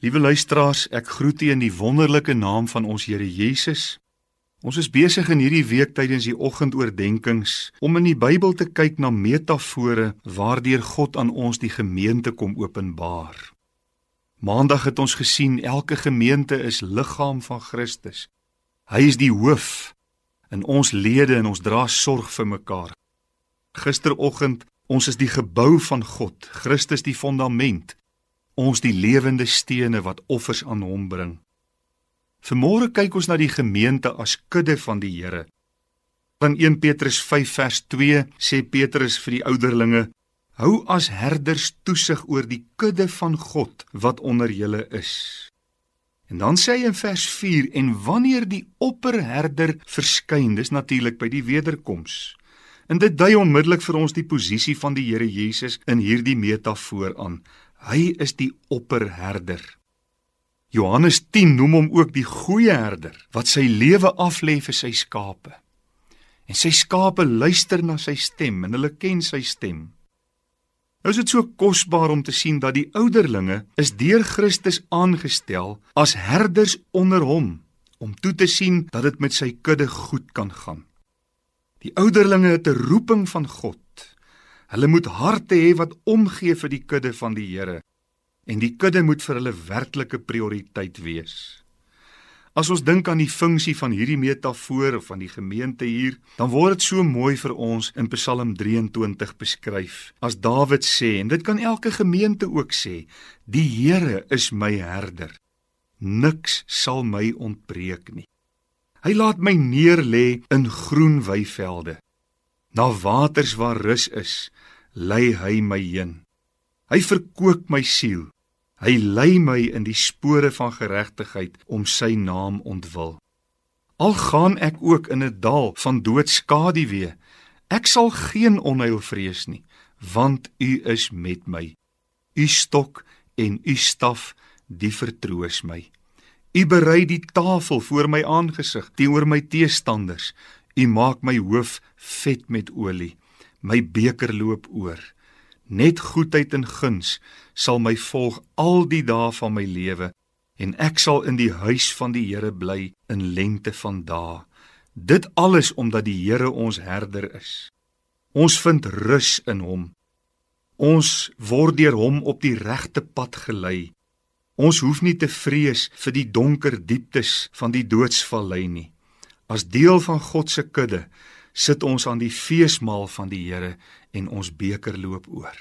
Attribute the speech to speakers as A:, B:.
A: Liewe luisteraars, ek groet u in die wonderlike naam van ons Here Jesus. Ons is besig in hierdie week tydens die oggendoordenkings om in die Bybel te kyk na metafore waardeur God aan ons die gemeente kom openbaar. Maandag het ons gesien elke gemeente is liggaam van Christus. Hy is die hoof in ons lede en ons dra sorg vir mekaar. Gisteroggend, ons is die gebou van God, Christus die fondament ons die lewende stene wat offers aan hom bring. Vanmôre kyk ons na die gemeente as kudde van die Here. In 1 Petrus 5 vers 2 sê Petrus vir die ouderlinge: Hou as herders toesig oor die kudde van God wat onder julle is. En dan sê hy in vers 4 en wanneer die opperherder verskyn, dis natuurlik by die wederkoms. En dit dui onmiddellik vir ons die posisie van die Here Jesus in hierdie metafoor aan. Hy is die opperherder. Johannes 10 noem hom ook die goeie herder wat sy lewe aflê vir sy skape. En sy skape luister na sy stem en hulle ken sy stem. Nou is dit so kosbaar om te sien dat die ouderlinge is deur Christus aangestel as herders onder hom om toe te sien dat dit met sy kudde goed kan gaan. Die ouderlinge het 'n roeping van God Hulle moet harte hê wat omgee vir die kudde van die Here en die kudde moet vir hulle werklike prioriteit wees. As ons dink aan die funksie van hierdie metafoor van die gemeente hier, dan word dit so mooi vir ons in Psalm 23 beskryf. As Dawid sê en dit kan elke gemeente ook sê, die Here is my herder. Niks sal my ontbreek nie. Hy laat my neerlê in groen weivelde. Na waters waar rus is, lei hy my heen. Hy verkoop my siel. Hy lei my in die spore van geregtigheid om sy naam ontwil. Al gaan ek ook in 'n dal van doodskaduwee, ek sal geen onheil vrees nie, want U is met my. U stok en U staf, die vertroos my. U berei die tafel voor my aangesig teenoor my teestanders. U maak my hoof vet met olie. My beker loop oor. Net goedheid en guns sal my volg al die dae van my lewe en ek sal in die huis van die Here bly in lengte van dae. Dit alles omdat die Here ons herder is. Ons vind rus in hom. Ons word deur hom op die regte pad gelei. Ons hoef nie te vrees vir die donker dieptes van die doodsvallei nie. As deel van God se kudde sit ons aan die feesmaal van die Here en ons beker loop oor.